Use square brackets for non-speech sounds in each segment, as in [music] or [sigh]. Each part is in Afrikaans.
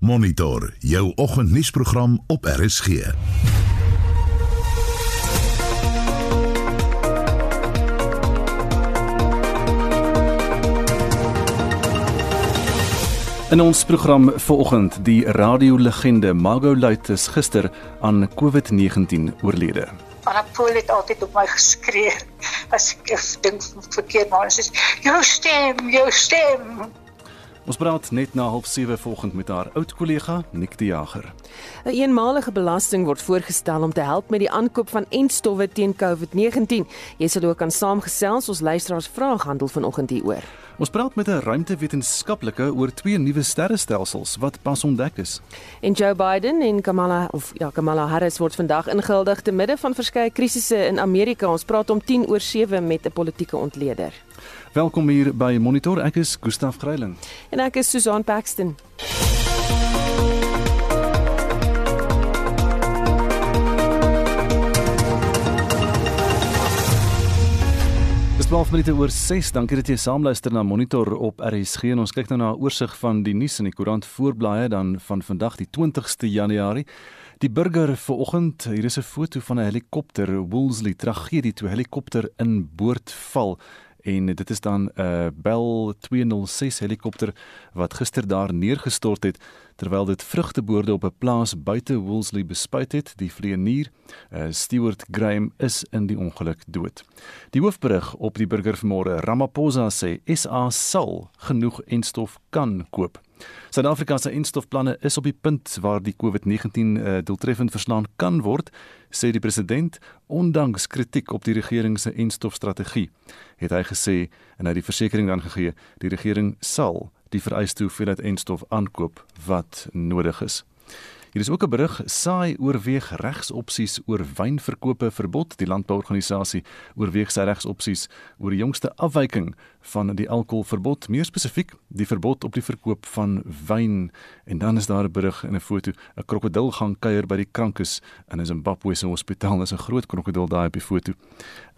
Monitor jou oggendnuusprogram op RSG. In ons program vanoggend die radiolegende Mago Luit is gister aan COVID-19 oorlede. Anapool het altyd op my geskree as ek dink verkeerd maar sy sê jou stem, jou stem. Ons praat net na 07:30 vanoggend met haar oud kollega Nick die Jager. 'n een Eenmalige belasting word voorgestel om te help met die aankoop van entstowwe teen COVID-19. Jy sal ook aan saamgesels ons luisteraars vraag handel vanoggend hieroor. Ons praat met 'n ruimtewetenskaplike oor twee nuwe sterrestelsels wat pas ontdek is. En Joe Biden en Kamala of ja Kamala Harris word vandag ingehuldig te midde van verskeie krisisse in Amerika. Ons praat om 10 oor 7 met 'n politieke ontleder. Welkom hier by Monitor. Ek is Gustaf Greiling. En ek is Susan Paxton. Dis 12 minute oor 6. Dankie dat jy saamluister na Monitor op RSG. En ons kyk nou na 'n oorsig van die nuus in die koerant voorblaaie dan van vandag die 20ste Januarie. Die burger vanoggend, hier is 'n foto van 'n helikopter, Woolsley tragedie toe helikopter in boord val en dit is dan 'n uh, Bell 206 helikopter wat gister daar neergestort het terwyl dit vrugteboorde op 'n plaas buite Woolsley bespuit het. Die vlieënier, uh, Stewart Graham, is in die ongeluk dood. Die hoofberig op die burger vanmôre, Ramaphosa sê SA sal genoeg enstof kan koop. Suid-Afrika se instofplanne is op die punt waar die COVID-19 uh, doeltreffend verslaan kan word, sê die president, ondanks kritiek op die regering se instofstrategie. Het hy gesê en hy het die versekering dan gegee, die regering sal die vereiste hoeveelheid instof aankoop wat nodig is. Hier is ook 'n berig: Saai oorweeg regsopsies oor wynverkope verbod. Die landbouorganisasie oorweeg sy regsopsies oor die jongste afwyking van die alkoholverbod, meer spesifiek die verbod op die verkoop van wyn. En dan is daar 'n berig in 'n foto: 'n krokodil gaan kuier by die krankes in Zimbabwe se hospitaal. Dis 'n groot krokodil daai op die foto.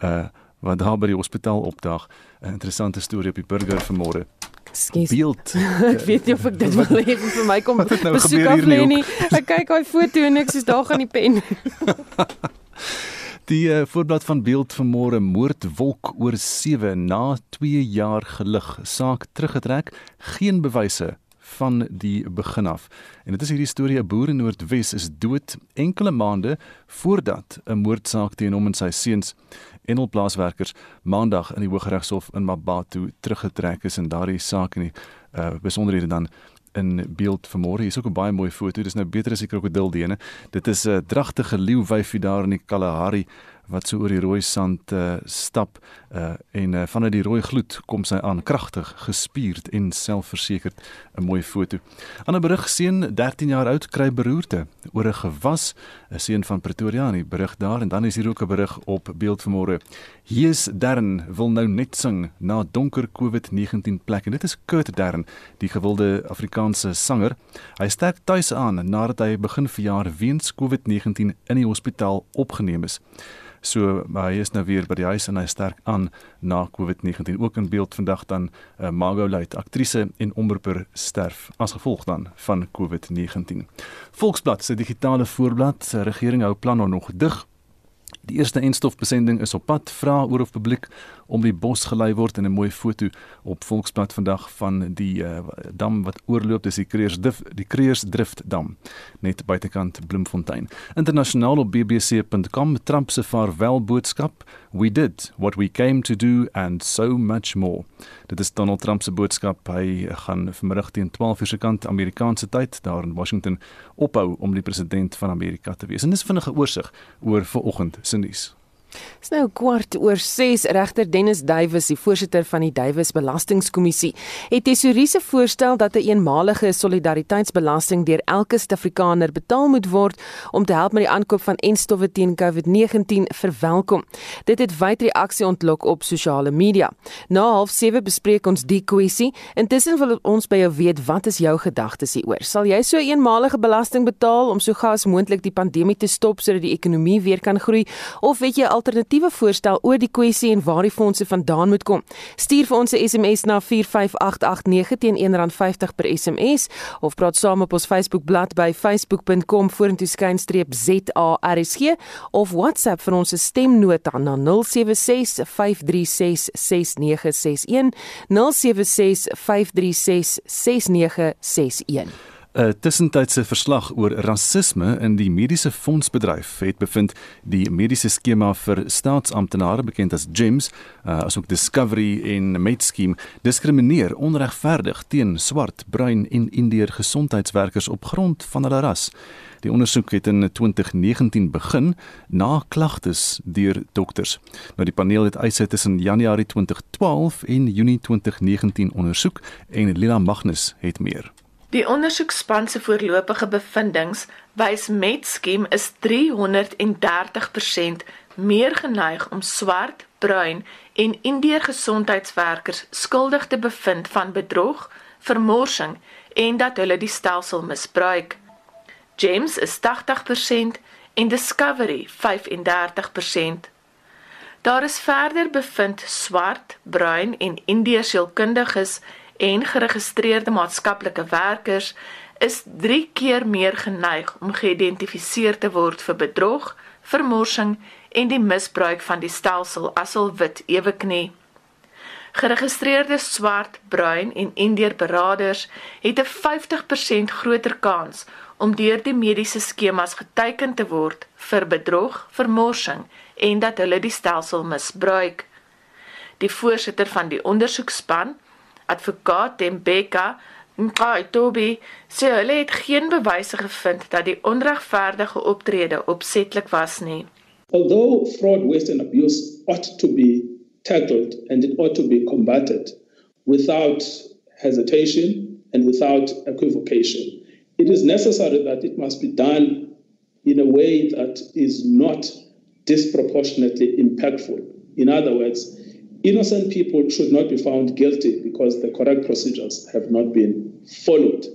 Uh wat daar by die hospitaal opdag. 'n Interessante storie op die burger vanmôre. Skes. Beeld. [laughs] ek weet nie of ek dit wil hê vir my kom nou besoek af lê nie. Ek kyk daai foto en ek sê daar gaan die pen. [laughs] die uh, voorblad van beeld van môre moordwolk oor 7 na 2 jaar gelig. Saak teruggetrek, geen bewyse van die begin af. En dit is hierdie storie 'n boer in Noordwes is dood enkele maande voordat 'n moordsaak teen hom en sy seuns en hul plaaswerkers maandag in die Hooggeregshof in Mabatu teruggetrek is en daardie saak en die uh, besonderhede dan in beeld vanmôre. Hier is ook 'n baie mooi foto. Dis nou beter as die krokodildene. Dit is 'n dragtige leeuwyfie daar in die Kalahari wat so oor die rooi sand uh, stap uh, en uh, vanuit die rooi gloed kom sy aan kragtig gespierd en selfversekerd 'n mooi foto. Ander berig seun 13 jaar oud kry beroerte oor 'n gewas 'n seun van Pretoria in die berig daar en dan is hier ook 'n berig op beeld vanmôre. Hier is Dern wil nou net sing na donker COVID-19 plek en dit is Kurt Dern die gewilde Afrikaanse sanger. Hy sterk tuis aan nadat hy begin verjaar weens COVID-19 in die hospitaal opgeneem is. So hy is nou weer by die huis en hy sterk aan na COVID-19. Ook in beeld vandag dan uh, Margot Luit, aktrise en omroeper sterf as gevolg dan van COVID-19. Volksblad se digitale voorblad, regering hou plan om nog dig Die eerste enstofbesending is op pad. Vra oor of publiek om die bos gelei word in 'n mooi foto op Volksblad vandag van die uh, dam wat oorloop dis die Kreersdrift die Kreersdrift dam net buitekant Bloemfontein. Internasionaal op bbc.com Trump se vaarwel boodskap We did what we came to do and so much more. Dit is Donald Trump se boodskap. Hy gaan vanmiddag teen 12:00 se kant Amerikaanse tyd daar in Washington ophou om die president van Amerika te wees. En dis vinnige oorsig oor vanoggend se nuus. Dis nou kwart oor 6 regter Dennis Duwys, die voorsitter van die Duwys Belastingkommissie, het tesorie se voorstel dat 'n een eenmalige solidariteitsbelasting deur elke Suid-Afrikaner betaal moet word om te help met die aankoop van enstowwe teen COVID-19 verwelkom. Dit het wyd reaksie ontlok op sosiale media. Na 07:30 bespreek ons die kwessie. Intussen wil ons by jou weet, wat is jou gedagtes hieroor? Sal jy so 'n eenmalige belasting betaal om so gou as moontlik die pandemie te stop sodat die ekonomie weer kan groei of weet jy al alternatiewe voorstel oor die kwessie en waar die fondse vandaan moet kom. Stuur vir ons 'n SMS na 45889 teen R1.50 per SMS of praat saam op ons Facebookblad by facebook.com vorentoe skynstreep ZARSG of WhatsApp vir ons stemnota na 076 536 6961 076 536 6961 'n tussentydse verslag oor rasisme in die mediese fondsbedryf het bevind die mediese skema vir staatsamptenare bekend as GEMS, uh, asook Discovery en Medscheme, diskrimineer onregverdig teen swart, bruin en indeer gesondheidswerkers op grond van hulle ras. Die ondersoek het in 2019 begin na klagtes deur dokters. Nou die paneel het eise tussen Januarie 2012 en Junie 2019 ondersoek en Lila Magnus het meer. Die ondersoekspan se voorlopige bevindinge wys Metskem is 330% meer geneig om swart, bruin en indeer gesondheidswerkers skuldig te bevind van bedrog, vermorsing en dat hulle die stelsel misbruik. James is 80% en Discovery 35%. Daar is verder bevind swart, bruin en indeer sielkundiges en geregistreerde maatskaplike werkers is 3 keer meer geneig om geïdentifiseer te word vir bedrog, vermorsing en die misbruik van die stelsel as al wit eweknie. Geregistreerde swart, bruin en indeer beraders het 'n 50% groter kans om deur die mediese skemas geteken te word vir bedrog, vermorsing en dat hulle die stelsel misbruik. Die voorsitter van die ondersoekspan, sê hulle het geen bewyse gevind dat die onregverdige optrede opsetlik was nie. Although fraud, waste and abuse ought to be tackled and it ought to be combated without hesitation and without equivocation, it is necessary that it must be done in a way that is not disproportionately impactful. In other words, innocent people should not be found guilty because the correct procedures have not been followed.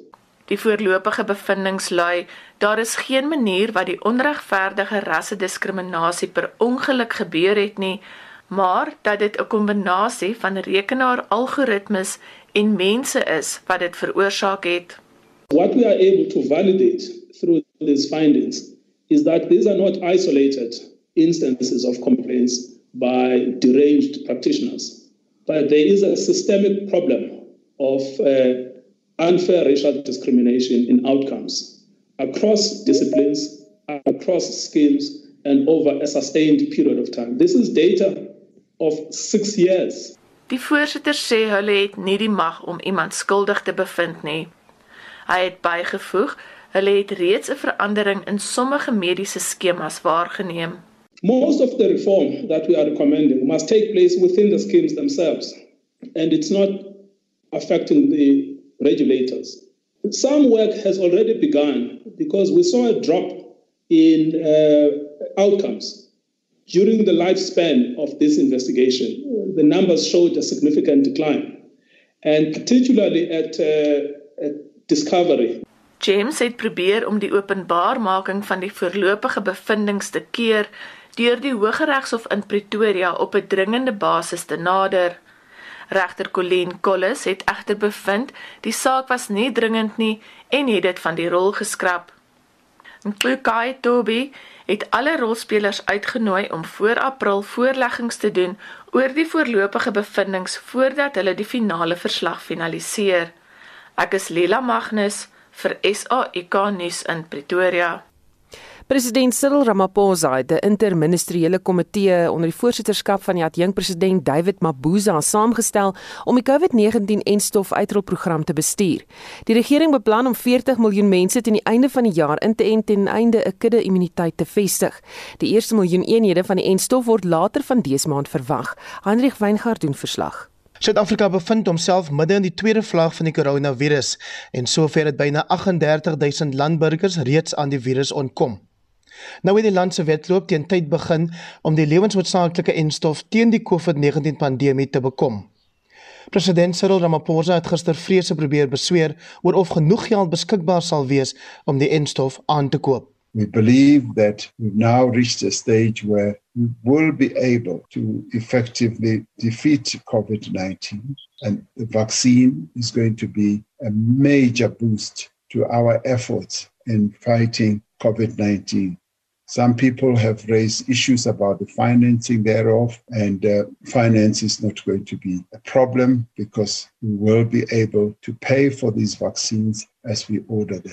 Die voorlopige bevindinge lui daar is geen manier wat die onregverdige rassediskriminasie per ongeluk gebeur het nie, maar dat dit 'n kombinasie van rekenaaralgoritmes en mense is wat dit veroorsaak het. What we are able to validate through these findings is that these are not isolated instances of complaints by deranged practitioners. But there is a systemic problem of uh, unfair racial discrimination in outcomes across disciplines, across schemes, and over a sustained period of time. This is data of six years. Die voorsitter sê hulle het nie die mag om iemand skuldig te bevind nie. Hy het bygevoeg, hulle het reeds 'n verandering in sommige mediese skemas waargeneem. Most of the reform that we are recommending must take place within the schemes themselves, and it's not affecting the regulators. Some work has already begun because we saw a drop in uh, outcomes during the lifespan of this investigation. The numbers showed a significant decline, and particularly at, uh, at discovery. James het probeer om die openbaarmaking van die voorlopige bevindinge te keer deur die Hooggeregshof in Pretoria op 'n dringende basis te nader. Regter Colleen Collis het egter bevind die saak was nie dringend nie en het dit van die rol geskraap. Nklukai Tobi het alle rolspelers uitgenooi om voor April voorleggings te doen oor die voorlopige bevindinge voordat hulle die finale verslag finaliseer. Ek is Lila Magnus vir SAK nuus in Pretoria. President Cyril Ramaphosa het 'n interministeriële komitee onder die voorsitterskap van die adjunkpresident David Mabuza saamgestel om die COVID-19-enstof uitrolprogram te bestuur. Die regering beplan om 40 miljoen mense teen die einde van die jaar in te ent ten einde 'n kudde-immuniteit te vestig. Die eerste miljoen eenhede van die enstof word later van dese maand verwag. Hendrik Weingart doen verslag. Suid-Afrika bevind homself midde in die tweede vlaag van die koronavirus en sover het byna 38000 landburgers reeds aan die virus ontkom. Nou het die land se wedloop teen tyd begin om die lewensnoodsaaklike enstof teen die COVID-19 pandemie te bekom. President Cyril Ramaphosa het gister vrese probeer besweer oor of genoeg geld beskikbaar sal wees om die enstof aan te koop. We believe that we've now reached a stage where we will be able to effectively defeat COVID 19. And the vaccine is going to be a major boost to our efforts in fighting COVID 19. Some people have raised issues about the financing thereof, and uh, finance is not going to be a problem because we will be able to pay for these vaccines as we order them.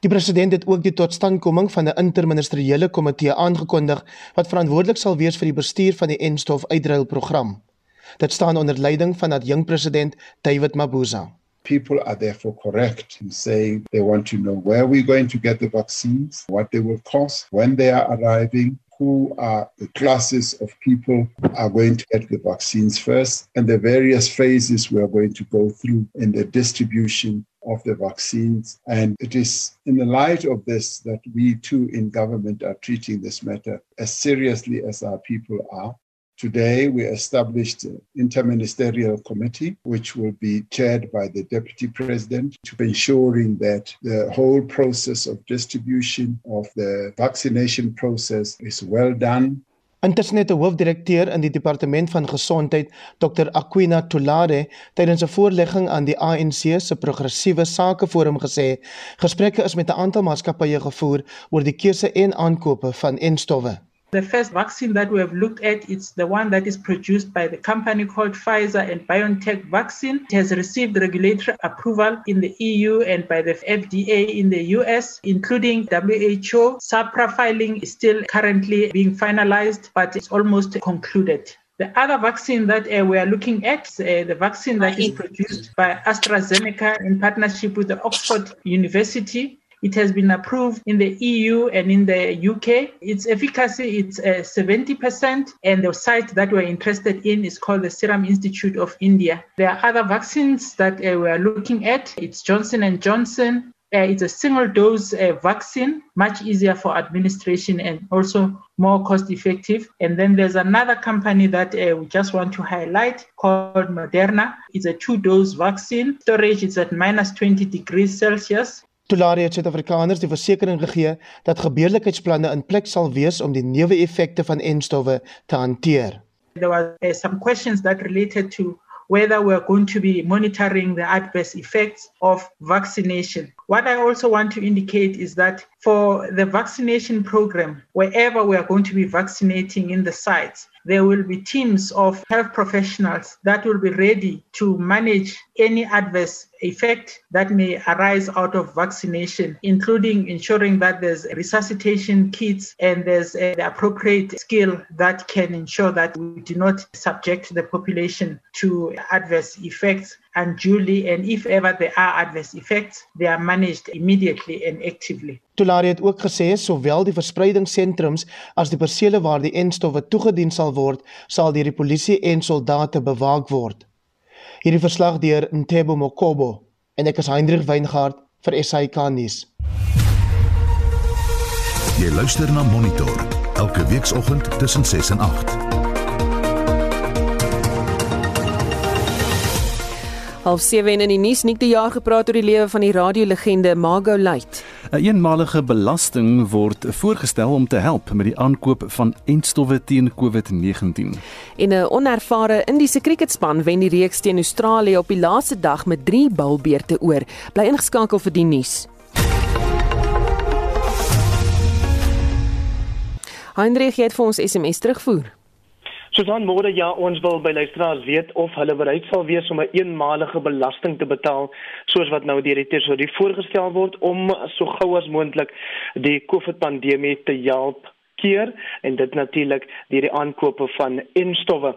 Die president het ook die totstandkoming van 'n interministeriële komitee aangekondig wat verantwoordelik sal wees vir die bestuur van die enstof uitruilprogram. Dit staan onder leiding van adjunk president David Mabuza. People are therefore correct in saying they want to know where we're going to get the vaccines, what they will cost, when they are arriving, who are the classes of people are going to get the vaccines first, and the various phases we are going to go through in the distribution of the vaccines. And it is in the light of this that we too in government are treating this matter as seriously as our people are. Today, we established an interministerial committee, which will be chaired by the deputy president, to ensuring that the whole process of distribution of the vaccination process is well done. Intussen het 'n hoofdirekteur in die departement van gesondheid, Dr Aquina Tulare, tydens 'n voorlegging aan die ANC se progressiewe sakeforum gesê, gesprekke is met 'n aantal maatskappye gevoer oor die keuse en aankope van enstowwe. The first vaccine that we have looked at is the one that is produced by the company called Pfizer and BioNTech vaccine. It has received regulatory approval in the EU and by the FDA in the US, including WHO. SAPRA filing is still currently being finalized, but it's almost concluded. The other vaccine that uh, we are looking at, uh, the vaccine that is produced by AstraZeneca in partnership with the Oxford University, It has been approved in the EU and in the UK. Its efficacy is uh, 70%, and the site that we're interested in is called the Serum Institute of India. There are other vaccines that uh, we are looking at. It's Johnson and Johnson. Uh, it's a single dose uh, vaccine, much easier for administration and also more cost effective. And then there's another company that uh, we just want to highlight called Moderna. It's a two dose vaccine. Storage is at minus 20 degrees Celsius. Tolari het Suid-Afrikaners die versekering gegee dat gebeurlikheidsplanne in plek sal wees om die neeweffekte van enstowwe te hanteer. There were uh, some questions that related to whether we're going to be monitoring the adverse effects of vaccination. What I also want to indicate is that for the vaccination program, wherever we are going to be vaccinating in the sites, there will be teams of health professionals that will be ready to manage any adverse effect that may arise out of vaccination, including ensuring that there's resuscitation kits and there's a, the appropriate skill that can ensure that we do not subject the population to adverse effects unduly. And if ever there are adverse effects, they are managed immediately and actively. Tulari het ook gesê sowel die verspreidingssentrums as die persele waar die enstowwe toegedien sal word, sal deur die polisie en soldate bewaak word. Hierdie verslag deur Ntebo Mokobo en ek is Hendrik Weingart vir SAK nuus. Jy luister na Monitor elke weekoggend tussen 6 en 8. Half 7 in die nuus nik die jaar gepraat oor die lewe van die radiolegende Margo Luit. 'n Eenmalige belasting word voorgestel om te help met die aankoop van entstowwe teen COVID-19. En 'n onervare Indiese kriketspan wen die reeks teen Australië op die laaste dag met 3 bilbeerte oor. Bly ingeskakel vir die nuus. Hendrik het vir ons SMS terugvoer. Susan môre ja ons wil by luisteraars weet of hulle bereid sal wees om 'n een eenmalige belasting te betaal soos wat nou deur die tesorie voorgestel word om so gou as moontlik die COVID pandemie te help keer en dit natuurlik deur die aankope van instowwe.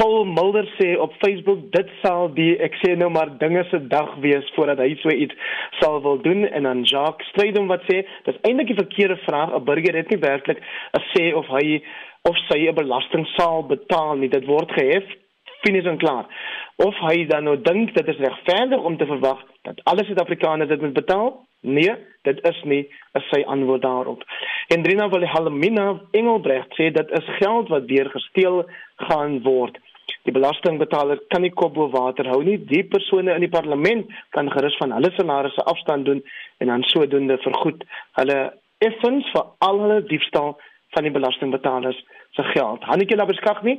Paul Mulder sê op Facebook dit sal die ek sê nou maar dinge se dag wees voordat hy so iets sal wil doen en dan Jacques Strydom wat sê dis eintlik die verkeerde vraag 'n burger het nie werklik 'n sê of hy of sy 'n belasting sal betaal nie. Dit word gehef finies en klaar. Of hy dan nou dink dit is regverdig om te verwag dat alle Suid-Afrikaners dit moet betaal? Nee, dit is nie as sy antwoord daarop. Hendrina van Halmina Engelbrecht sê dit is geld wat weer gesteel gaan word. Die belastingbetaler kan nie kop bo water hou nie. Die persone in die parlement kan gerus van hulle salarisse afstand doen en dan sodoende vergoed hulle effens vir al hulle diefstal van die belastingbetalers se geld. Hannetjie Labeskag nie.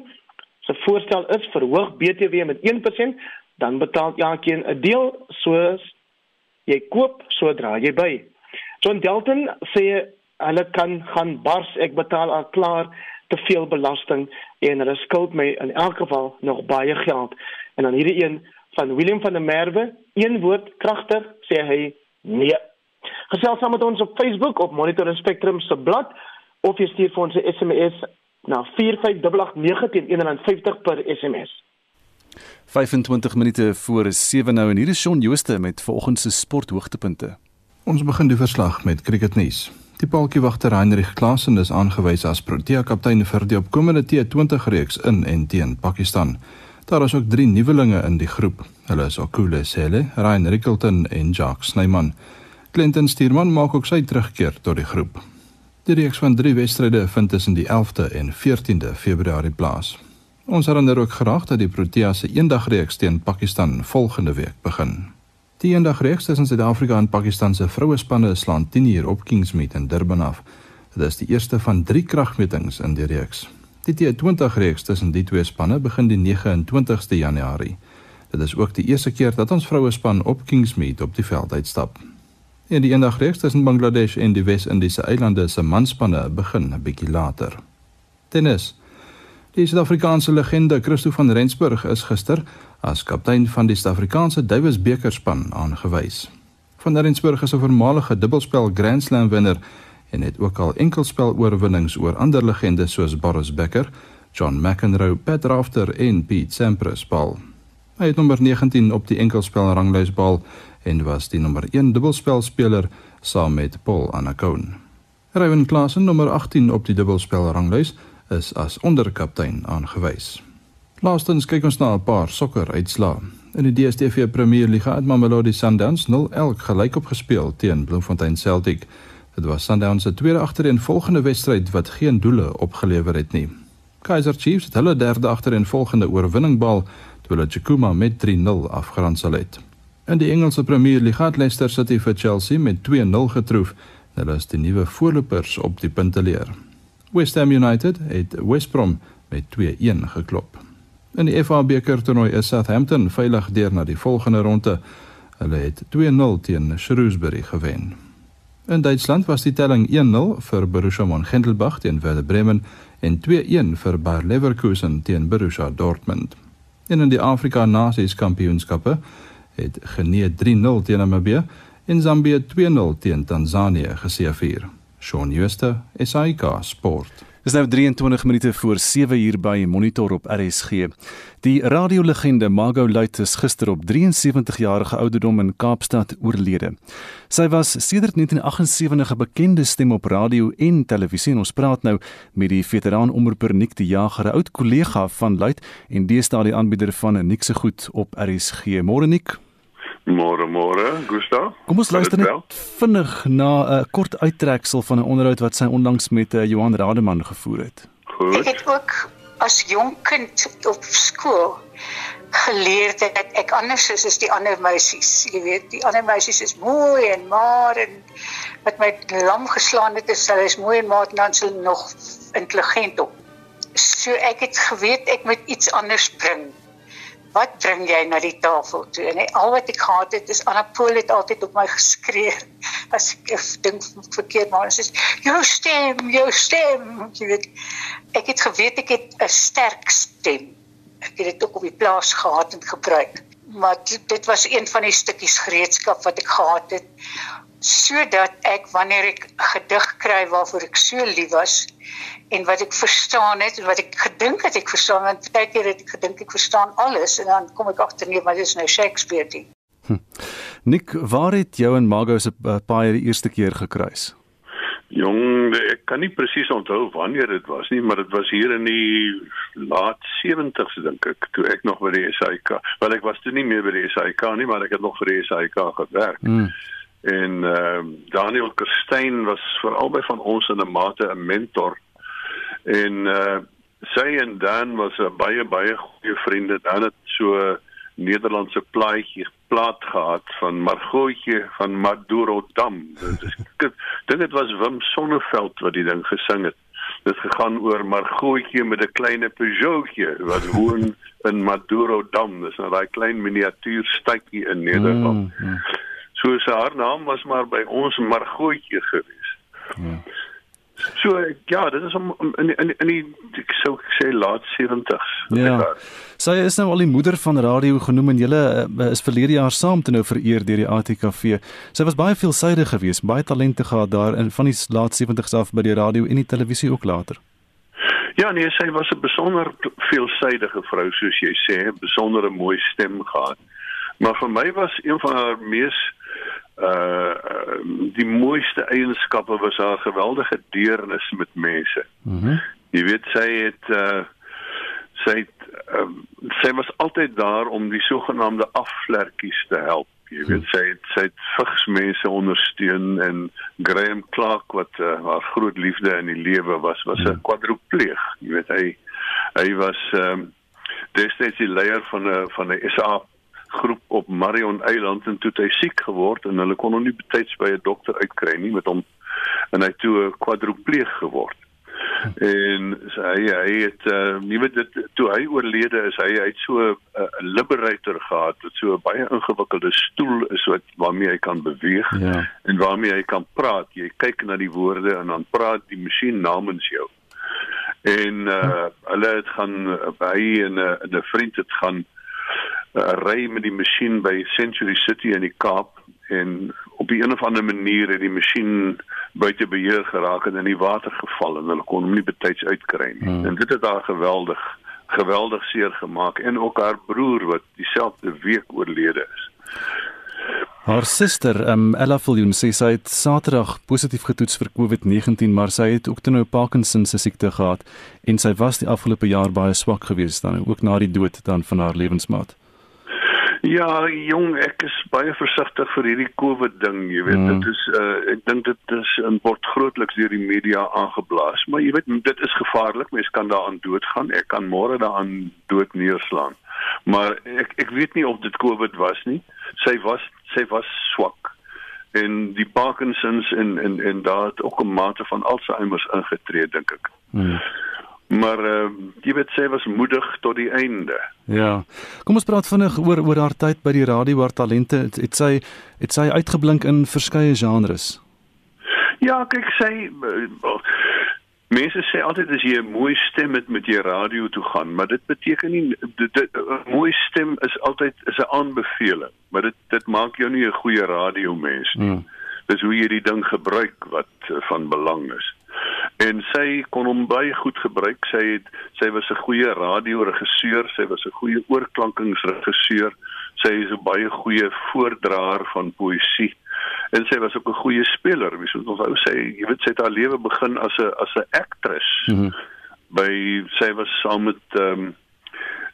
Sy voorstel is verhoog BTW met 1%, dan betaal elkeen 'n deel soos jy koop sodra jy by. John Delton sê hulle kan gaan bars, ek betaal al klaar te veel belasting en hulle skuld my in elk geval nog baie geld. En dan hierdie een van Willem van der Merwe, een woord kragtig, sê hy nee. Gesels saam met ons op Facebook op Monitor en Spectrum se blad of jy stuur vir ons 'n SMS na 45889 teen R1.50 per SMS. 25 minute voor 7 nou en hier is Shaun Jooste met vanoggend se sporthoogtepunte. Ons begin die verslag met cricketnuus. Die paltjiewagter Heinrich Klaasen is aangewys as Protea kaptein vir die opkomende T20 reeks in en teen Pakistan. Daar is ook drie nuwelinge in die groep. Hulle is Okule Sele, Ryan Rickelton en Jacques Snyman. Clinton Stuurman maak ook sy terugkeer tot die groep. Die reeks van 3 wedstryde vind tussen die 11de en 14de Februarie plaas. Ons herinner ook graag dat die Protea se eendagreeks teen Pakistan volgende week begin. Die eendagreeks tussen Suid-Afrika en Pakistan se vrouespanne slaan 10uur op Kingsmead in Durban af. Dit is die eerste van 3 kragmetings in die reeks. Die T20 reeks tussen die twee spanne begin die 29ste Januarie. Dit is ook die eerste keer dat ons vrouespan op Kingsmead op die veld uitstap. En die eendagreeks tussen Bangladesh en die Wes-Indiese eilande se manspanne begin 'n bietjie later. Tennis. Die Suid-Afrikaanse legende Christo van Rensburg is gister as kaptein van die Suid-Afrikaanse Davis bekerspan aangewys. Van Rensburg is 'n voormalige dubbelspel Grand Slam wenner en het ook al enkelspel oorwinnings oor ander legendes soos Boris Becker, John McEnroe, Pat Rafter en Pete Sampras bal. Hy het nommer 19 op die enkelspel ranglys bal en was die nommer 1 dubbelspelspeler saam met Paul Anacone. Ryan Klaasen nommer 18 op die dubbelspel ranglys is as onderkaptein aangewys. Laastens kyk ons na 'n paar sokker uitslae. In die DStv Premier Liga het Mamelodi Sundowns 0-1 gelyk op gespeel teen Bloemfontein Celtic. Dit was Sundowns se tweede agtereenvolgende wedstryd wat geen doele opgelewer het nie. Kaizer Chiefs het hulle derde agtereenvolgende oorwinning behaal toe hulle Chukuma met 3-0 afgeronsel het. In die Engelse Premier League het Leicester City vir Chelsea met 2-0 getroof. Hulle is die nuwe voorlopers op die punteleer. West Ham United het West Brom met 2-1 geklop. In die FA beker toernooi is Southampton veilig deur na die volgende ronde. Hulle het 2-0 teen Shrewsbury gewen. In Duitsland was die telling 1-0 vir Borussia Mönchengladbach teen Werder Bremen en 2-1 vir Bayer Leverkusen teen Borussia Dortmund. En in die Afrika Nasies Kampioenskappe het Genee 3-0 teen Namibië en Zambië 2-0 teen Tansanië geseëvier. Shaun Schuster, SAK Sport. Dis nou 23 minute voor 7 uur by Monitor op RSG. Die radiolegende Margot Luit is gister op 73 jarige ouderdom in Kaapstad oorlede. Sy was sedert 1978 'n bekende stem op radio en televisie en ons praat nou met die veteraan omroeper Nik die Jager, 'n oud kollega van Luit en deesdae die aanbieder van Nik se goed op RSG. Môre Nik. Môre môre, Gustav. Kom ons luister net vinnig na 'n uh, kort uittreksel van 'n onderhoud wat sy onlangs met uh, Johan Rademan gevoer het. Goed. Ek het ook as jong kind op skool geleer dat ek anders is as die ander meisies. Jy weet, die ander meisies is mooi en maar en wat my lam geslaan het is hulle is mooi en maar dan sou nog intelligent op. So ek het geweet ek moet iets anders bring wat bring jy na die tafel toe? En al wat ek gehad het is Anapool het altyd op my geskree [laughs] as ek dink verkeerd maar dit is jou stem, jou stem. Jy weet, ek het geweet ek het 'n sterk stem. Ek het dit ook op die plaas gehad en gebruik. Maar dit was een van die stukkies gereedskap wat ek gehad het sodat ek wanneer ek gedig kry waarvoor ek so lief was en wat ek verstaan het en wat ek gedink het ek verstaan want baie keer het ek gedink ek verstaan alles en dan kom ek agter nee maar dit is nou Shakespeare ding. Hm. Nick, waar het jou en Margot se uh, paai die eerste keer gekruis? Jong, ek kan nie presies onthou wanneer dit was nie, maar dit was hier in die laat 70s dink ek, toe ek nog by die SAIK. Wel ek was toe nie meer by die SAIK nie, maar ek het nog vir die SAIK gewerk. Hmm en ehm uh, Daniel Kerstyn was vir albei van ons in 'n mate 'n mentor. En uh sy en Dan was baie baie goeie vriende. Dan het so Nederlandse plaatjie plaat gehad van Margotjie van Maduro Dam dit is dink [laughs] dit was Wim Sonneveld wat die ding gesing het. Dit gegaan oor Margotjie met 'n klein Peugeotjie wat woon in Maduro Dam, dis 'n daai klein miniatuur stadjie in Nederland. Mm, mm. So sy haar naam was maar by ons Margotjie gewees. Ja. So ja, dit is om in in in die ek sou sê laat 70s. Ja. Sy is nou al die moeder van radio genoem en julle uh, is verlede jaar saam te nou vereer deur die ATKV. Sy was baie veelsidig geweest, baie talente gehad daar in van die laat 70s af by die radio en die televisie ook later. Ja, nee, sy was 'n besonder veelsidige vrou soos jy sê, 'n besondere mooi stem gehad. Maar vir my was een van haar mees uh die mooiste eienskappe was haar geweldige deernis met mense. Mhm. Mm jy weet sy het uh sy het, uh, sy was altyd daar om die sogenaamde afvlerkies te help. Jy weet sy het sy het vigs mense ondersteun en Graham Clark wat uh, haar groot liefde in die lewe was was 'n kwadripleeg. Jy weet hy hy was um destyds die leier van 'n van 'n SA groep op Marion Eiland en toe hy siek geword en hulle kon hom nie betyds by 'n dokter uitkry nie met hom en hy toe 'n kwadripleeg geword. En so hy hy het uh, nie weet dit toe hy oorlede is hy hy het so 'n uh, liberator gehad wat so 'n baie ingewikkelde stoel is wat waarmee hy kan beweeg ja. en waarmee hy kan praat jy kyk na die woorde en dan praat die masjien namens jou en uh, hulle het gaan by en 'n 'n vriend het gaan uh, ry met die masjien by Century City in die Kaap en op 'n of ander manier het die masjien buite beheer geraak en in die water geval en hulle kon hom nie betyds uitkry nie. Hmm. En dit het haar geweldig geweldig seer gemaak en ook haar broer wat dieselfde week oorlede is. Haar suster, um, Ella Viljoen, sê sy het Saterdag positief getoets vir COVID-19, maar sy het ook nou Parkinson se siekte gehad en sy was die afgelope jaar baie swak geweest dan ook na die dood dan van haar lewensmaat. Ja, jong, ek is baie versigtig vir hierdie COVID ding, jy weet, mm. dit is uh, ek dink dit is in word grootliks deur die media aangeblaas, maar jy weet dit is gevaarlik, mens kan daaraan doodgaan. Ek kan môre daaraan dood neerslaan. Maar ek ek weet nie of dit COVID was nie. Sy was sy was swak en die Parkinsons en en en daar het ook 'n mate van Alzheimer ingetree dink ek. Mm maar uh, jy weet sy was moedig tot die einde. Ja. Kom ons praat vinnig oor oor haar tyd by die radio waar talente het, het sy het sy uitgeblink in verskeie genres. Ja, kyk sy uh, mense sê altyd as jy 'n mooi stem het met jy radio toe gaan, maar dit beteken nie 'n mooi stem is altyd is 'n aanbeveling, maar dit dit maak jou nie 'n goeie radiomens nie. Hmm. Dis hoe jy die ding gebruik wat uh, van belang is en sy kon hom baie goed gebruik. Sy het sy was 'n goeie radioregisseur, sy was 'n goeie oorklankingsregisseur. Sy is 'n baie goeie voordraer van poësie en sy was ook 'n goeie speler. Wie sou onthou sy, jy weet sy het haar lewe begin as 'n as 'n aktris. Mm -hmm. By sy was saam met ehm um,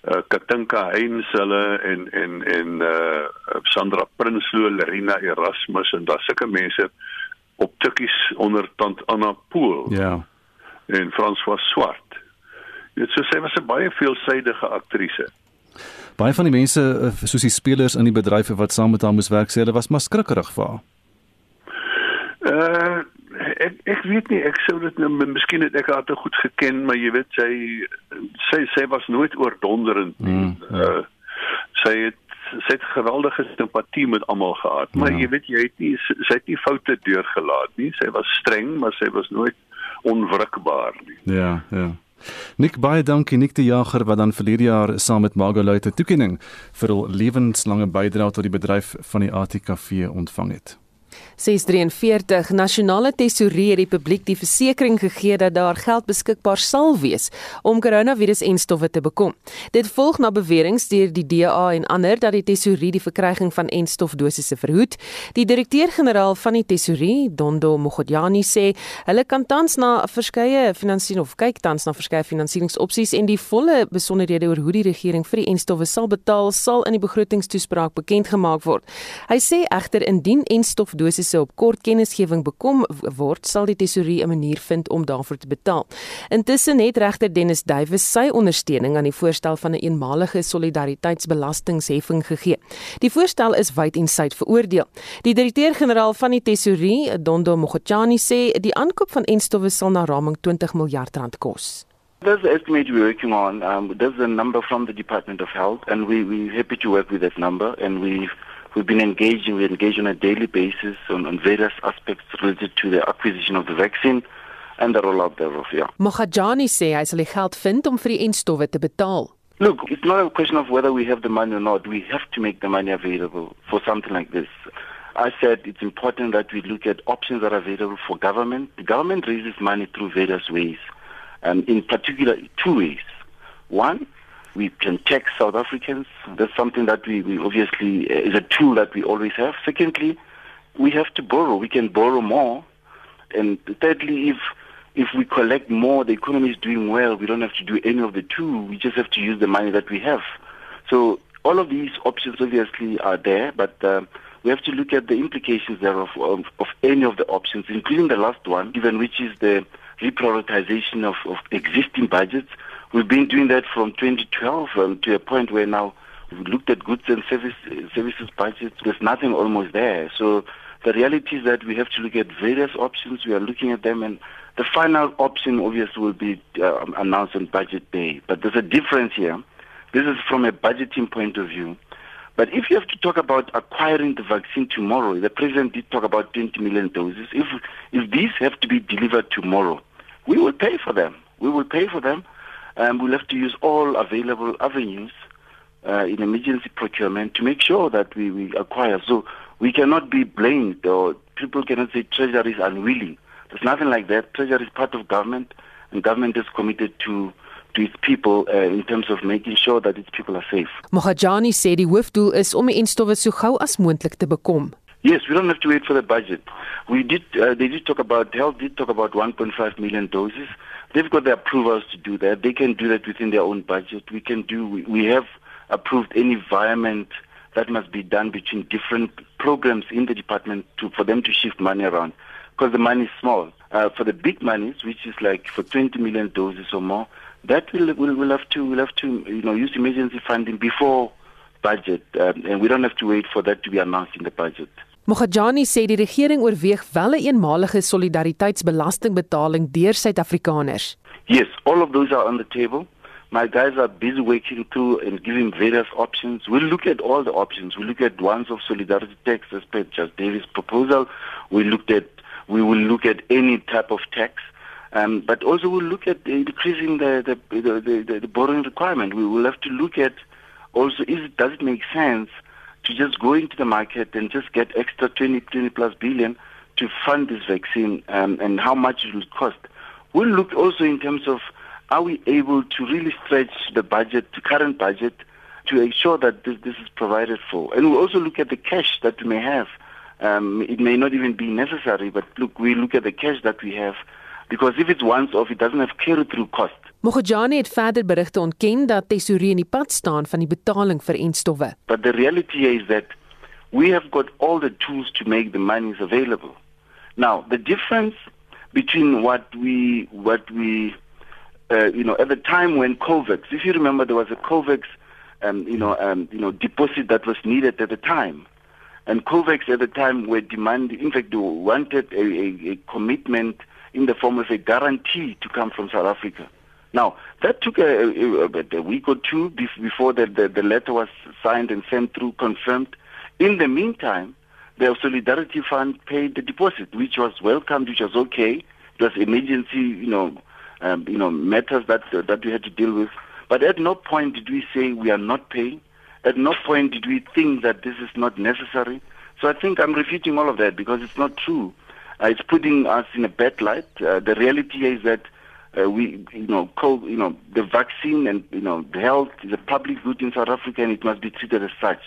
uh, Katinka Heinz hulle en en en uh Sandra Prinsloo, Lerina Erasmus en daar sulke mense op tikkies onder tant Anna Pool. Ja. En François Swart. Dit sou sê was 'n baie veelsidige aktrise. Baie van die mense eh, soos die spelers in die bedrywe wat saam met haar moes werk sê hulle was maar skrikkerig vir haar. Uh ek ek weet nie ek sou dit nou miskien het ek haar te goed geken maar jy weet sy sy sy was nooit oordonderend nie. Mm, ja. uh sy het sy het geweldige simpatie met almal gehad, maar ja. jy weet jy het nie sy het nie foute deurgelaat nie. Sy was streng, maar sy was nooit onwrikbaar nie. Ja, ja. Nik baie dankie Nik die Jager wat dan verlede jaar saam met Margolite toekenning vir hul lewenslange bydrae tot die bedryf van die ATKV ontvang het. 643 Nasionale Tesourie het die publiek die versekering gegee dat daar geld beskikbaar sal wees om koronavirus-enstowwe te bekom. Dit volg na beweringe deur die DA en ander dat die tesourie die verkryging van enstofdosisse verhoed. Die direkteur-generaal van die tesourie, Dondo Mogodjani sê, hulle kan tans na verskeie finansiële of kyk tans na verskeie finansieringsopsies en die volle besonderhede oor hoe die regering vir die enstowwe sal betaal sal in die begrotingstoespraak bekend gemaak word. Hy sê egter indien enstof dosisse op kort kennisgewing bekom word, sal die tesourier 'n manier vind om daarvoor te betaal. Intussen het regter Dennis Duwys sy ondersteuning aan die voorstel van 'n een eenmalige solidariteitsbelastingheffing gegee. Die voorstel is wyd en suid veroordeel. Die direkteur-generaal van die tesourier, Dondo Mogotjani, sê die aankoop van enstowwe sal na raming 20 miljard rand kos. There's the estimate we're working on. Um, there's a number from the Department of Health, and we, we're happy to work with that number. And we've, we've been engaging, we engage on a daily basis on, on various aspects related to the acquisition of the vaccine and the rollout thereof. Yeah. Mohajani sê hy sal die geld vind om vir die enstowwe te betaal. Look, it's not a question of whether we have the money or not. We have to make the money available for something like this. I said it's important that we look at options that are available for government. The government raises money through various ways and in particular two ways. One, we can tax South Africans. That's something that we, we obviously uh, is a tool that we always have. Secondly, we have to borrow. We can borrow more. And thirdly, if if we collect more, the economy is doing well. We don't have to do any of the two. We just have to use the money that we have. So all of these options obviously are there, but uh, we have to look at the implications thereof of, of any of the options, including the last one, given which is the reprioritization of, of existing budgets. We've been doing that from 2012 um, to a point where now we've looked at goods and service, services budgets. There's nothing almost there. So the reality is that we have to look at various options. We are looking at them, and the final option obviously will be uh, announced on budget day. But there's a difference here. This is from a budgeting point of view. But if you have to talk about acquiring the vaccine tomorrow, the president did talk about 20 million doses. If if these have to be delivered tomorrow, we will pay for them. We will pay for them. And we'll have to use all available avenues uh, in emergency procurement to make sure that we, we acquire. So we cannot be blamed or people cannot say Treasury is unwilling. There's nothing like that. Treasury is part of government and government is committed to to its people uh, in terms of making sure that its people are safe. Mohajani sê die hoofdoel is om die enstowwe so gou as moontlik te bekom. Yes, we don't have to wait for the budget. We did. Uh, they did talk about health. Did talk about 1.5 million doses. They've got the approvals to do that. They can do that within their own budget. We can do. We, we have approved any environment that must be done between different programs in the department to for them to shift money around because the money is small. Uh, for the big monies, which is like for 20 million doses or more, that will will will have to will have to you know use emergency funding before budget, um, and we don't have to wait for that to be announced in the budget. Mogajani sê die regering oorweeg wel 'n eenmalige solidariteitsbelastingbetaling deur Suid-Afrikaners. Yes, all of those are on the table. My guys are busy working through and giving various options. We'll look at all the options. We look at ones of solidarity tax as per Just Davis' proposal. We looked at we will look at any type of tax. Um, but also we'll look at decreasing the the, the, the, the borrowing requirement. We will have to look at also is does it make sense to just go into the market and just get extra 20, 20 plus billion to fund this vaccine um, and how much it will cost. We'll look also in terms of are we able to really stretch the budget, the current budget, to ensure that this, this is provided for. And we'll also look at the cash that we may have. Um, it may not even be necessary, but look, we look at the cash that we have because if it's once off, it doesn't have carry through cost. Mogojani het verder berigte ontken dat tesourier in die pad staan van die betaling vir enstowwe. But the reality is that we have got all the tools to make the monies available. Now, the difference between what we what we uh, you know at the time when COVAX, if you remember, there was a COVAX um, you know um, you know deposit that was needed at the time. And COVAX at the time were demanding, in fact, they wanted a, a, a commitment in the form of a guarantee to come from South Africa. Now, that took a, a, week or two before the, the, the, letter was signed and sent through, confirmed. In the meantime, the Solidarity Fund paid the deposit, which was welcomed, which was okay. It was emergency, you know, um, you know, matters that uh, that we had to deal with. But at no point did we say we are not paying. At no point did we think that this is not necessary. So I think I'm refuting all of that because it's not true. Uh, it's putting us in a bad light. Uh, the reality is that uh, we, you know, co- you know, the vaccine and you know, the health is a public good in South Africa, and it must be treated as such.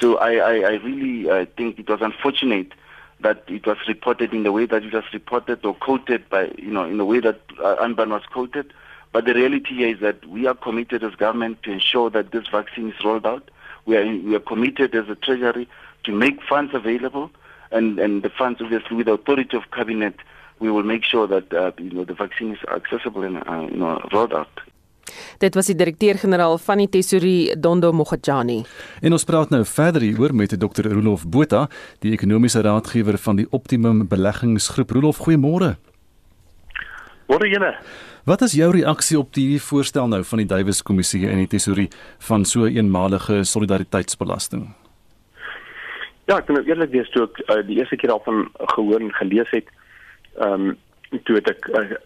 So I, I, I really uh, think it was unfortunate that it was reported in the way that it was reported or quoted by, you know, in the way that uh, Anban was quoted. But the reality is that we are committed as government to ensure that this vaccine is rolled out. We are, we are committed as a treasury to make funds available and and the funds obviously with the authority of cabinet we will make sure that uh, you know the vaccine is accessible and uh, you know rolled out Dit was die direkteur-generaal van die Tesorie Dondo Mogajani. En ons praat nou verder hieroor met Dr. Rolof Botha, die ekonomiese raadgewer van die Optimum Beleggingsgroep. Rolof, goeiemôre. Môre julle. Wat is jou reaksie op die voorstel nou van die Duwys Kommissie en die Tesorie van so 'n eenmalige solidariteitsbelasting? Ja, ek moet eerlik wees toe ek uh, die eerste keer daarvan gehoor en gelees het, ehm um, toe het ek uh,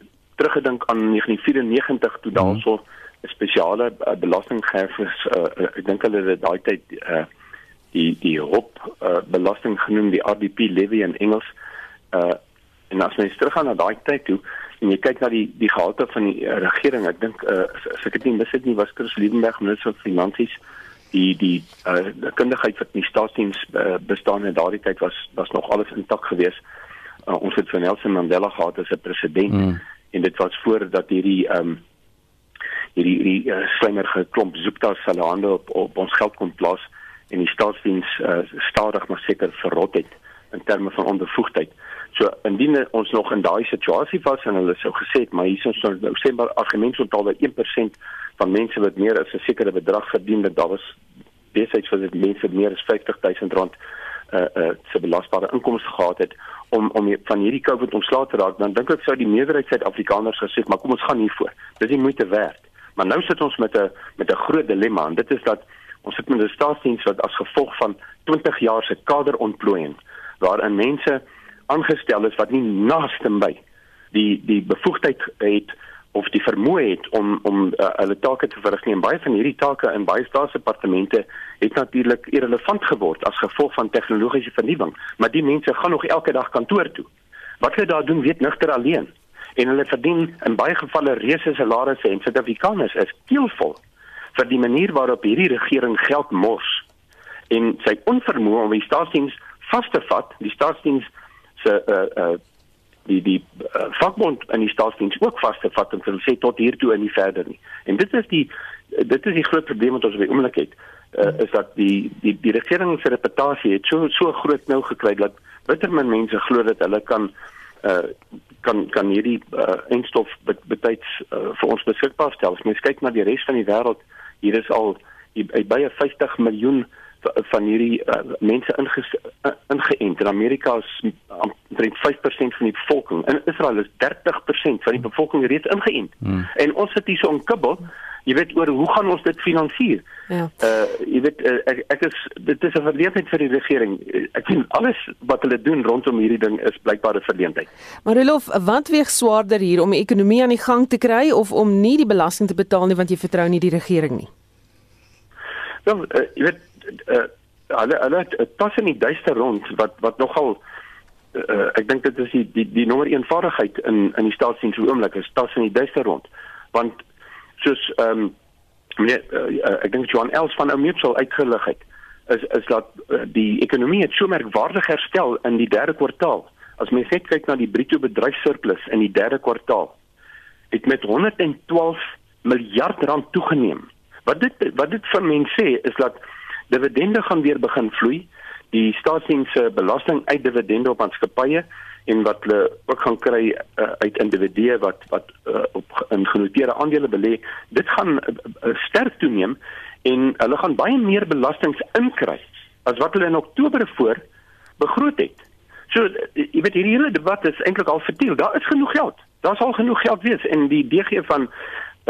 teruggedink aan 1994 toe daar so 'n spesiale uh, belasting gehef is. Uh, ek dink hulle het daai tyd uh, die die hop uh, belasting genoem, die RDP levy in Engels. Uh, en as mens teruggaan na daai tyd toe en jy kyk na die die gehalte van die uh, regering, ek dink uh, as ek dit nie mis het nie was Chris Liebenberg minister van finansies die die uh, kundigheid wat in die staatsdiens uh, bestaan in daardie tyd was was nog alles intak geweest. Uh, ons het van Nelson Mandela gehad as 'n president. Mm en dit was voordat hierdie ehm um, hierdie hierdie uh, slinger geklomp zoektas hulle hande op op ons geld kon plaas en die staatsdiens uh, stadig maar seker verrot het in terme van ondervoegdheid. So indien ons nog in daai situasie was en hulle sou gesê het maar hier is ons nou sê maar argument so taal dat 1% van mense wat meer as 'n sekere bedrag verdien dat daar was besigheids vir dit mense meer as 50000 rand uh uh se belasbare inkomste gehad het om om van hierdie COVID ontslae te raak, dan dink ek sou die meerderheid Suid-Afrikaners gesê, maar kom ons gaan hiervoor. Dis nie moeite werd. Maar nou sit ons met 'n met 'n groot dilemma en dit is dat ons sit met 'n staatsdiens wat as gevolg van 20 jaar se kaderontplooiing waarin mense aangestel is wat nie naaste by die die bevoegdheid het of die vermoë het om om uh, hulle take te verrig nie. En baie van hierdie take in baie staatsdepartemente het natuurlik irrelevant geword as gevolg van tegnologiese vernuwing maar die mense gaan nog elke dag kantoor toe. Wat hulle daar doen weet nigter alleen. En hulle verdien in baie gevalle reuse salarisse en Suid-Afrikaners is keelvol vir die manier waarop hierdie regering geld mors. En sy onvermoë om die staatsdiens vas te vat die staatsdiens se uh, uh, die die uh, vakbond in die staatsdiens ook vas te vat en te sê tot hier toe en nie verder nie. En dit is die dit is die groot probleem wat ons op die oomblik het. Uh, is dat die die die regering se reputasie het so so groot nou gekry dat bitter min mense glo dat hulle kan uh kan kan hierdie uh, enstof betyds uh, vir ons beskikbaar stel. As mens kyk na die res van die wêreld, hier is al by 50 miljoen uh van hierdie uh, mense inge, uh, ingeënt. In Amerika is omtrent 5% van die bevolking. In Israel is 30% van die bevolking reeds ingeënt. Hmm. En ons sit hier so 'n kibbel Jy weet oor hoe gaan ons dit finansier? Ja. Uh jy weet uh, ek ek is dit is 'n verleentheid vir die regering. Ek sien alles wat hulle doen rondom hierdie ding is blykbaar 'n verleentheid. Maar Rolof, wat weeg swaarder hier om die ekonomie aan die gang te kry of om nie die belasting te betaal nie want jy vertrou nie die regering nie? Ja, uh, jy weet uh, hulle hulle pas in die duister rond wat wat nogal uh, ek dink dit is die die, die nommer 1 vaardigheid in in die staatsdiens so oomblik is pas in die duister rond. Want soos ehm um, meneer uh, ek dink Johan Els van Oumetsel uitgelig het is is dat uh, die ekonomie het so merkwaardig herstel in die derde kwartaal. As mens net kyk na die bruto bedryfssurplus in die derde kwartaal het met 112 miljard rand toegeneem. Wat dit wat dit vir mense sê is dat dividende gaan weer begin vloei. Die staatsdienste belasting uit dividende op maatskappye en wat hulle ook gaan kry uh, uit individue wat wat uh, op in genoteerde aandele belê, dit gaan uh, sterk toeneem en hulle gaan baie meer belastings inkry as wat hulle in Oktober voor begroot het. So jy weet hierdie hele debat is eintlik al vertiel. Daar is genoeg geld. Daar sal genoeg geld wees en die DG van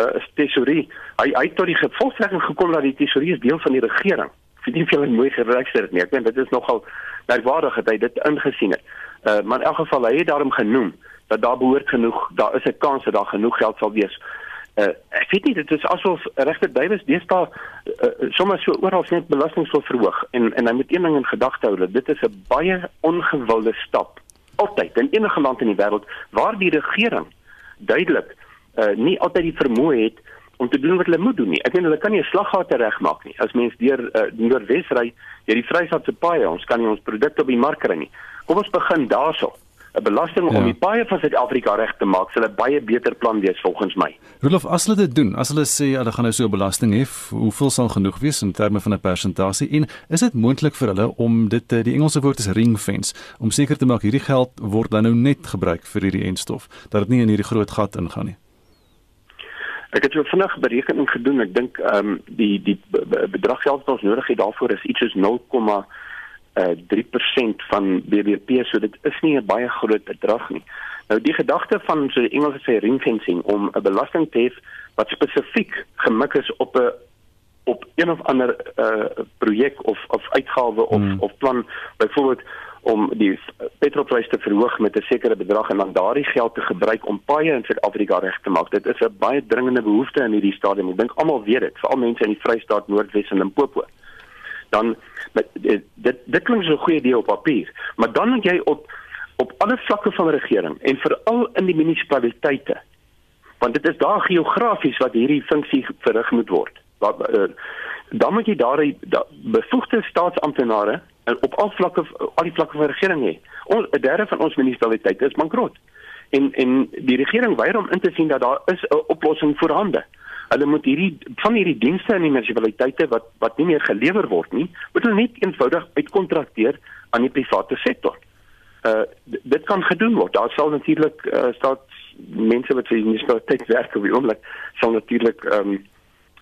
uh, tesorie, hy hy het tot die gevolgtrekking gekom dat die tesorie is deel van die regering weet nie of julle mooi geregistreer het nie. Ek dink dit is nogal merkwaardig dat hy dit ingesien het. Uh maar in elk geval hy het daarom genoem dat daar behoort genoeg, daar is 'n kans dat daar genoeg geld sal wees. Uh ek weet nie dit is asof regter Duwys deesdae uh, sommer so oral net belasting sou verhoog en en hy moet een ding in gedagte hou dat dit is 'n baie ongewilde stap altyd in enige land in die wêreld waar die regering duidelik uh nie altyd die vermoë het om te doen wat hulle moet doen nie. Ek meen hulle kan nie 'n slaggate regmaak nie. As mens deur uh, Noordwes ry, deur die Vrystaatse paaie, ons kan nie ons produkte op die mark kry nie. Kom ons begin daarso. 'n belasting ja. om die paaie van Suid-Afrika reg te maak, sal 'n baie beter plan wees volgens my. Rolof, as hulle dit doen, as hulle sê ja, hulle gaan nou so 'n belasting hê, hoeveel sal genoeg wees in terme van 'n persentasie en is dit moontlik vir hulle om dit eh, die Engelse woord is ring fence om seker te maak hierdie geld word dan nou net gebruik vir hierdie enstof, dat dit nie in hierdie groot gat ingaan nie. Ek het so vinnig berekening gedoen. Ek dink ehm um, die die bedrag geld wat ons nodig het daarvoor is iets soos 0, uh, 3% van BBP, so dit is nie 'n baie groot bedrag nie. Nou die gedagte van so die Engelse sê ring fencing om 'n belasting te hê wat spesifiek gemik is op 'n op een of ander uh projek of of uitgawe of hmm. of plan byvoorbeeld om die petrolprys te verhoog met 'n sekere bedrag en dan daardie geld te gebruik om paaie in Suid-Afrika reg te maak. Dit is 'n baie dringende behoefte in hierdie stadium. Ek dink almal weet dit, veral mense in die Vrystaat, Noordwes en Limpopo dan dit dit, dit klink so 'n goeie idee op papier, maar dan moet jy op op alle vlakke van regering en veral in die munisipaliteite want dit is daar geografies wat hierdie funksie verrig moet word. Wat uh, dan moet jy daar die bevoegde staatsamptenare en op al vlakke al die vlakke van regering hê. Ons 'n derde van ons munisipaliteite is bankrot. En en die regering weier om in te sien dat daar is 'n oplossing voorhande hulle moet hierdie van hierdie dienste in die munisipaliteite wat wat nie meer gelewer word nie, moet hulle net eenvoudig uitkontrakteer aan die private sektor. Uh dit kan gedoen word. Daar sal natuurlik uh, staat mense wat vir die munisipaliteit [laughs] werk op die oomblik sal natuurlik ehm um,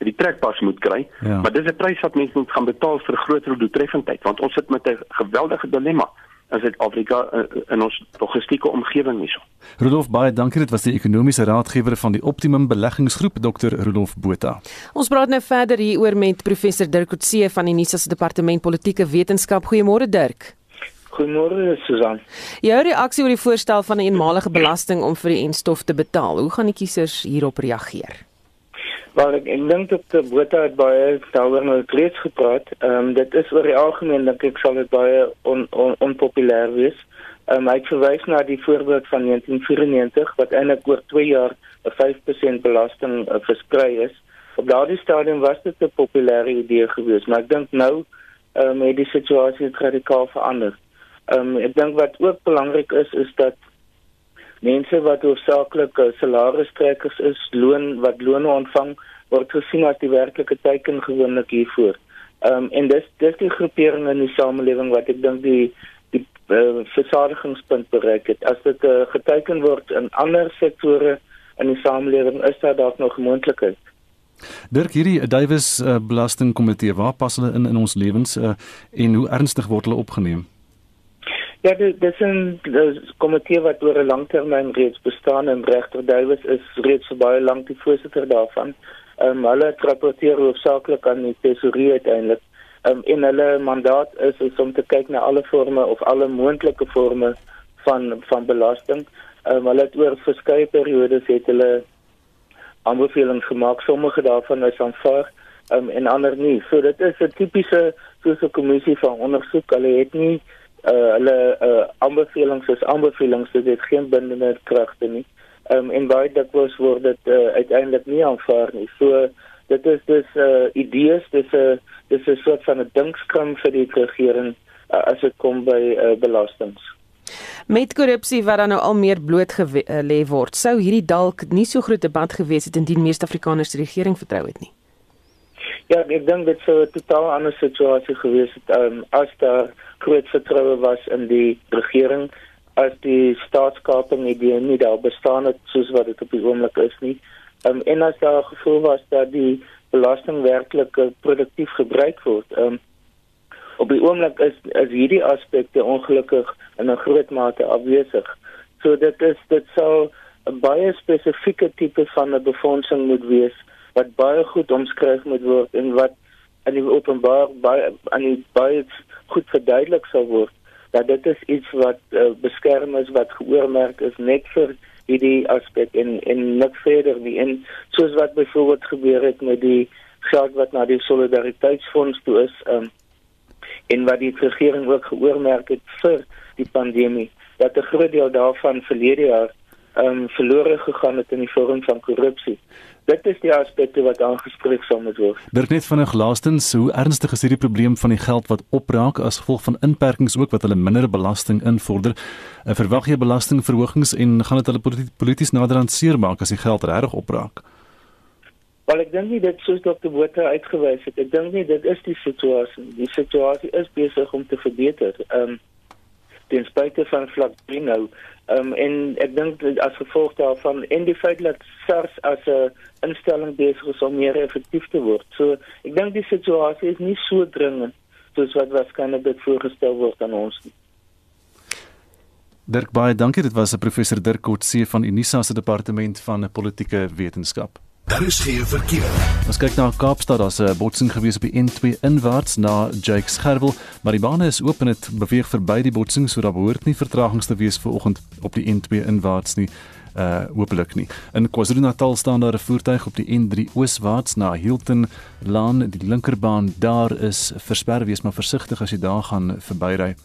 die trekpas moet kry, ja. maar dis 'n prys wat mense moet gaan betaal vir groter doeltreffendheid want ons sit met 'n geweldige dilemma in Suid-Afrika eh, in ons logistieke omgewing hierso. Rudolf baie dankie dit was die ekonomiese raadgewer van die Optimum Beleggingsgroep Dr Rudolf Botha. Ons praat nou verder hieroor met professor Dirk Coetzee van die Nuus Departement Politieke Wetenskap. Goeiemôre Dirk. Goeiemôre Susan. Jou reaksie oor die voorstel van 'n eenmalige belasting om vir die enstof te betaal. Hoe gaan die kiesers hierop reageer? Maar ek, ek dink dat die Botha het baie daaroor nou reeds gepraat. Ehm um, dit is oor die algemeen dink ek sal dit baie on, on, onpopulêr wees. Ehm um, ek verwys na die voorbeeld van 1994 wat eintlik oor 2 jaar 'n 5% belasting uh, verskry is. Op daardie stadium was dit 'n populêre idee geweest, maar ek dink nou ehm um, het die situasie radikaal verander. Ehm um, ek dink wat ook belangrik is is dat mense wat hoofsaaklik uh, salarisstrekkers is, loon wat loone ontvang, word gesien as die werklike teiken gewoonlik hiervoor. Ehm um, en dis dis die groepering in die samelewing wat ek dink die die uh, versadigingspunt bereik het. As dit uh, geteken word in ander sektore in die samelewing, is daar dalk nog moontlikheid. Dirk hierdie Davies uh, belastingkomitee, waar pas hulle in in ons lewens uh, en hoe ernstig word hulle opgeneem? Ja, dit dis 'n komitee wat oor 'n langtermyn reeds bestaan en regter Duwys is reeds vir baie lank die voorsitter daarvan. Ehm um, hulle rapporteer hoofsaaklik aan die tesourier uiteindelik. Ehm um, en hulle mandaat is, is om te kyk na alle forme of alle moontlike forme van van belasting. Ehm um, hulle het oor verskeie periodes het hulle aanbevelings gemaak. Sommige daarvan is aanvaar um, en ander nie. So dit is 'n tipiese soos 'n kommissie van ondersoek. Hulle het nie uh hulle uh aanbevelings is aanbevelings dit het geen bindende kragte nie. Ehm um, en baie dikwels word dit uh, uiteindelik nie aanvaar nie. So dit is dis uh idees, dis 'n uh, dis 'n soort van 'n dinkskram vir die regering uh, as dit kom by uh, belastings. Met korrupsie wat dan nou al meer bloot gelê word, sou hierdie dalk nie so groot debat gewees het indien meeste Afrikaners die regering vertrou het nie. Ja, ek dink dit sou 'n totaal ander situasie gewees het um, as daar groot vertroue was in die regering as die staatskaping idee nie daar bestaan het soos wat dit op die oomblik is nie. Um, en as daar gevoel was dat die belasting werklik uh, produktief gebruik word. Um, op die oomblik is is hierdie aspekte ongelukkig in 'n groot mate afwesig. So dit is dit sou 'n baie spesifieke tipe van 'n befondsing moet wees wat baie goed omskryf moet word en wat aan die openbaar baie aan die baie goed verduidelik sal word dat dit is iets wat uh, beskerm is wat geoormerk is net vir hierdie aspek en en niks verder nie. En soos wat byvoorbeeld gebeur het met die geld wat na die solidariteitsfonds toe is um, en wat die regering ook geoormerk het vir die pandemie dat 'n groot deel daarvan verlede jaar um, verlore gegaan het in die vorm van korrupsie. Dit is die aspekte wat aangespreek sal moet word. Dirk net van 'n glaastens, hoe ernstig is hierdie probleem van die geld wat opraak as gevolg van inperkings ook wat hulle minder belasting invorder? Uh, verwag jy belastingverhogings en gaan dit hulle polities nader aan seermaak as die geld regtig opraak? Wel ek dink nie dit soos Dr. Botha uitgewys het. Ek dink nie dit is die situasie. Die situasie is besig om te verbeter. Ehm um, ten spyte van vlak 3 nou. Ehm um, en ek dink as gevolg daarvan en die feit dat SARS as 'n instelling besig is om meer effektief te word. So ek dink die situasie is nie so dringend soos wat waarskynlik dit voorgestel word aan ons nie. Dirk baie dankie. Dit was 'n professor Dirk Kotse van Unisa se departement van politieke wetenskap. Daar is geen verkeer. Ons kyk na Kaapstad, daar's 'n botsing gewees op die N2 inwaarts na Jakes Gerwel, maar die bane is oop en dit beweeg verby die botsing, so daar behoort nie vertragings te wees vanoggend op die N2 inwaarts nie. Uh hopelik nie. In KwaZulu-Natal staan daar 'n voertuig op die N3 ooswaarts na Hilton Laan. Die linkerbaan daar is versper, wees maar versigtig as jy daar gaan verbyry.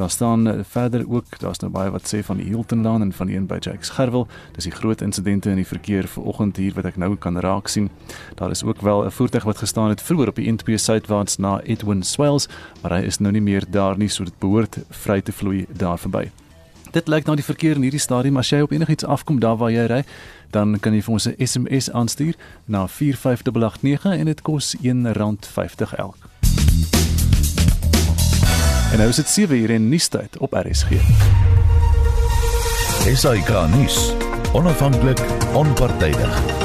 Daar staan eh, verder ook, daar's nou baie wat sê van die Hilton Laan en van die een by Jakes Gerwel. Dis die groot insidente in die verkeer vanoggend hier wat ek nou kan raak sien. Daar is ook wel 'n voertuig wat gestaan het vroeër op die N2 suidwaarts na Edwin Swells, maar hy is nou nie meer daar nie, so dit behoort vry te vloei daar verby. Dit lyk nou die verkeer in hierdie stadium as jy op enigiets afkom daar waar jy ry, dan kan jy vir ons 'n SMS aanstuur na 45889 en dit kos R1.50 elk. En nou is dit 7 uur in nuustyd op RSG. SAK nuus. Onafhanklik, onpartydig.